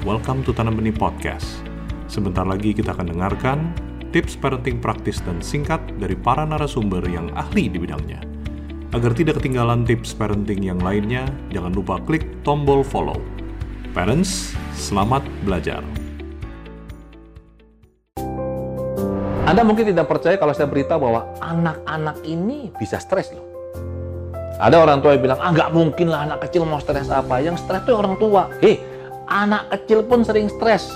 welcome to Tanam Benih Podcast. Sebentar lagi kita akan dengarkan tips parenting praktis dan singkat dari para narasumber yang ahli di bidangnya. Agar tidak ketinggalan tips parenting yang lainnya, jangan lupa klik tombol follow. Parents, selamat belajar. Anda mungkin tidak percaya kalau saya beritahu bahwa anak-anak ini bisa stres loh. Ada orang tua yang bilang, ah nggak mungkin lah anak kecil mau stres apa. Yang stres itu orang tua. Hei, anak kecil pun sering stres.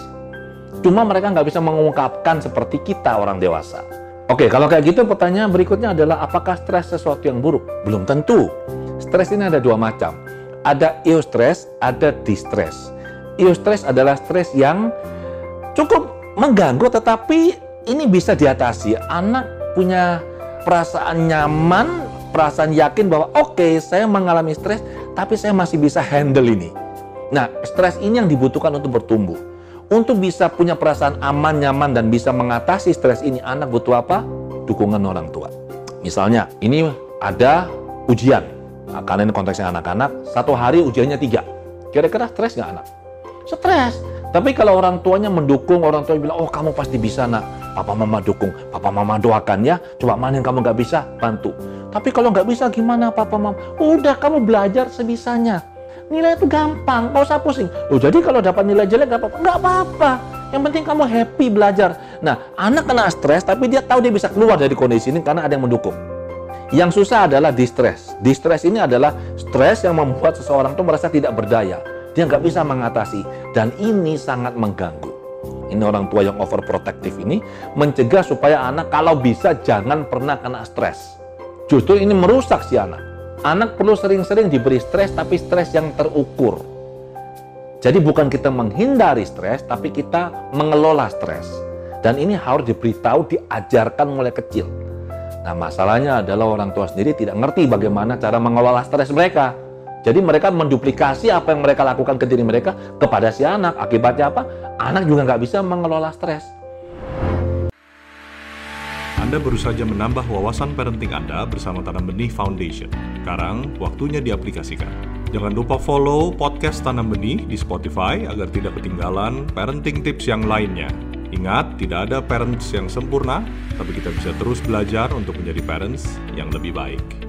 Cuma mereka nggak bisa mengungkapkan seperti kita orang dewasa. Oke, kalau kayak gitu pertanyaan berikutnya adalah apakah stres sesuatu yang buruk? Belum tentu. Stres ini ada dua macam. Ada eustress, ada distress. Eustress adalah stres yang cukup mengganggu tetapi ini bisa diatasi. Anak punya perasaan nyaman perasaan yakin bahwa oke okay, saya mengalami stres tapi saya masih bisa handle ini. Nah, stres ini yang dibutuhkan untuk bertumbuh. Untuk bisa punya perasaan aman, nyaman, dan bisa mengatasi stres ini, anak butuh apa? Dukungan orang tua. Misalnya, ini ada ujian. Nah, ini konteksnya anak-anak, satu hari ujiannya tiga. Kira-kira stres nggak anak? Stres. Tapi kalau orang tuanya mendukung, orang tua bilang, oh kamu pasti bisa nak. Papa mama dukung, papa mama doakan ya. Coba mana yang kamu nggak bisa, bantu. Tapi kalau nggak bisa gimana papa mama? Udah kamu belajar sebisanya. Nilai itu gampang, nggak usah pusing. Oh jadi kalau dapat nilai jelek nggak apa-apa? Nggak apa-apa. Yang penting kamu happy belajar. Nah, anak kena stres tapi dia tahu dia bisa keluar dari kondisi ini karena ada yang mendukung. Yang susah adalah distress. Distress ini adalah stres yang membuat seseorang itu merasa tidak berdaya. Dia nggak bisa mengatasi. Dan ini sangat mengganggu. Ini orang tua yang overprotective ini mencegah supaya anak kalau bisa jangan pernah kena stres. Justru ini merusak si anak. Anak perlu sering-sering diberi stres, tapi stres yang terukur. Jadi bukan kita menghindari stres, tapi kita mengelola stres. Dan ini harus diberitahu, diajarkan mulai kecil. Nah masalahnya adalah orang tua sendiri tidak ngerti bagaimana cara mengelola stres mereka. Jadi mereka menduplikasi apa yang mereka lakukan ke diri mereka kepada si anak. Akibatnya apa? Anak juga nggak bisa mengelola stres. Anda baru saja menambah wawasan parenting Anda bersama Tanam Benih Foundation. Sekarang, waktunya diaplikasikan. Jangan lupa follow podcast Tanam Benih di Spotify agar tidak ketinggalan parenting tips yang lainnya. Ingat, tidak ada parents yang sempurna, tapi kita bisa terus belajar untuk menjadi parents yang lebih baik.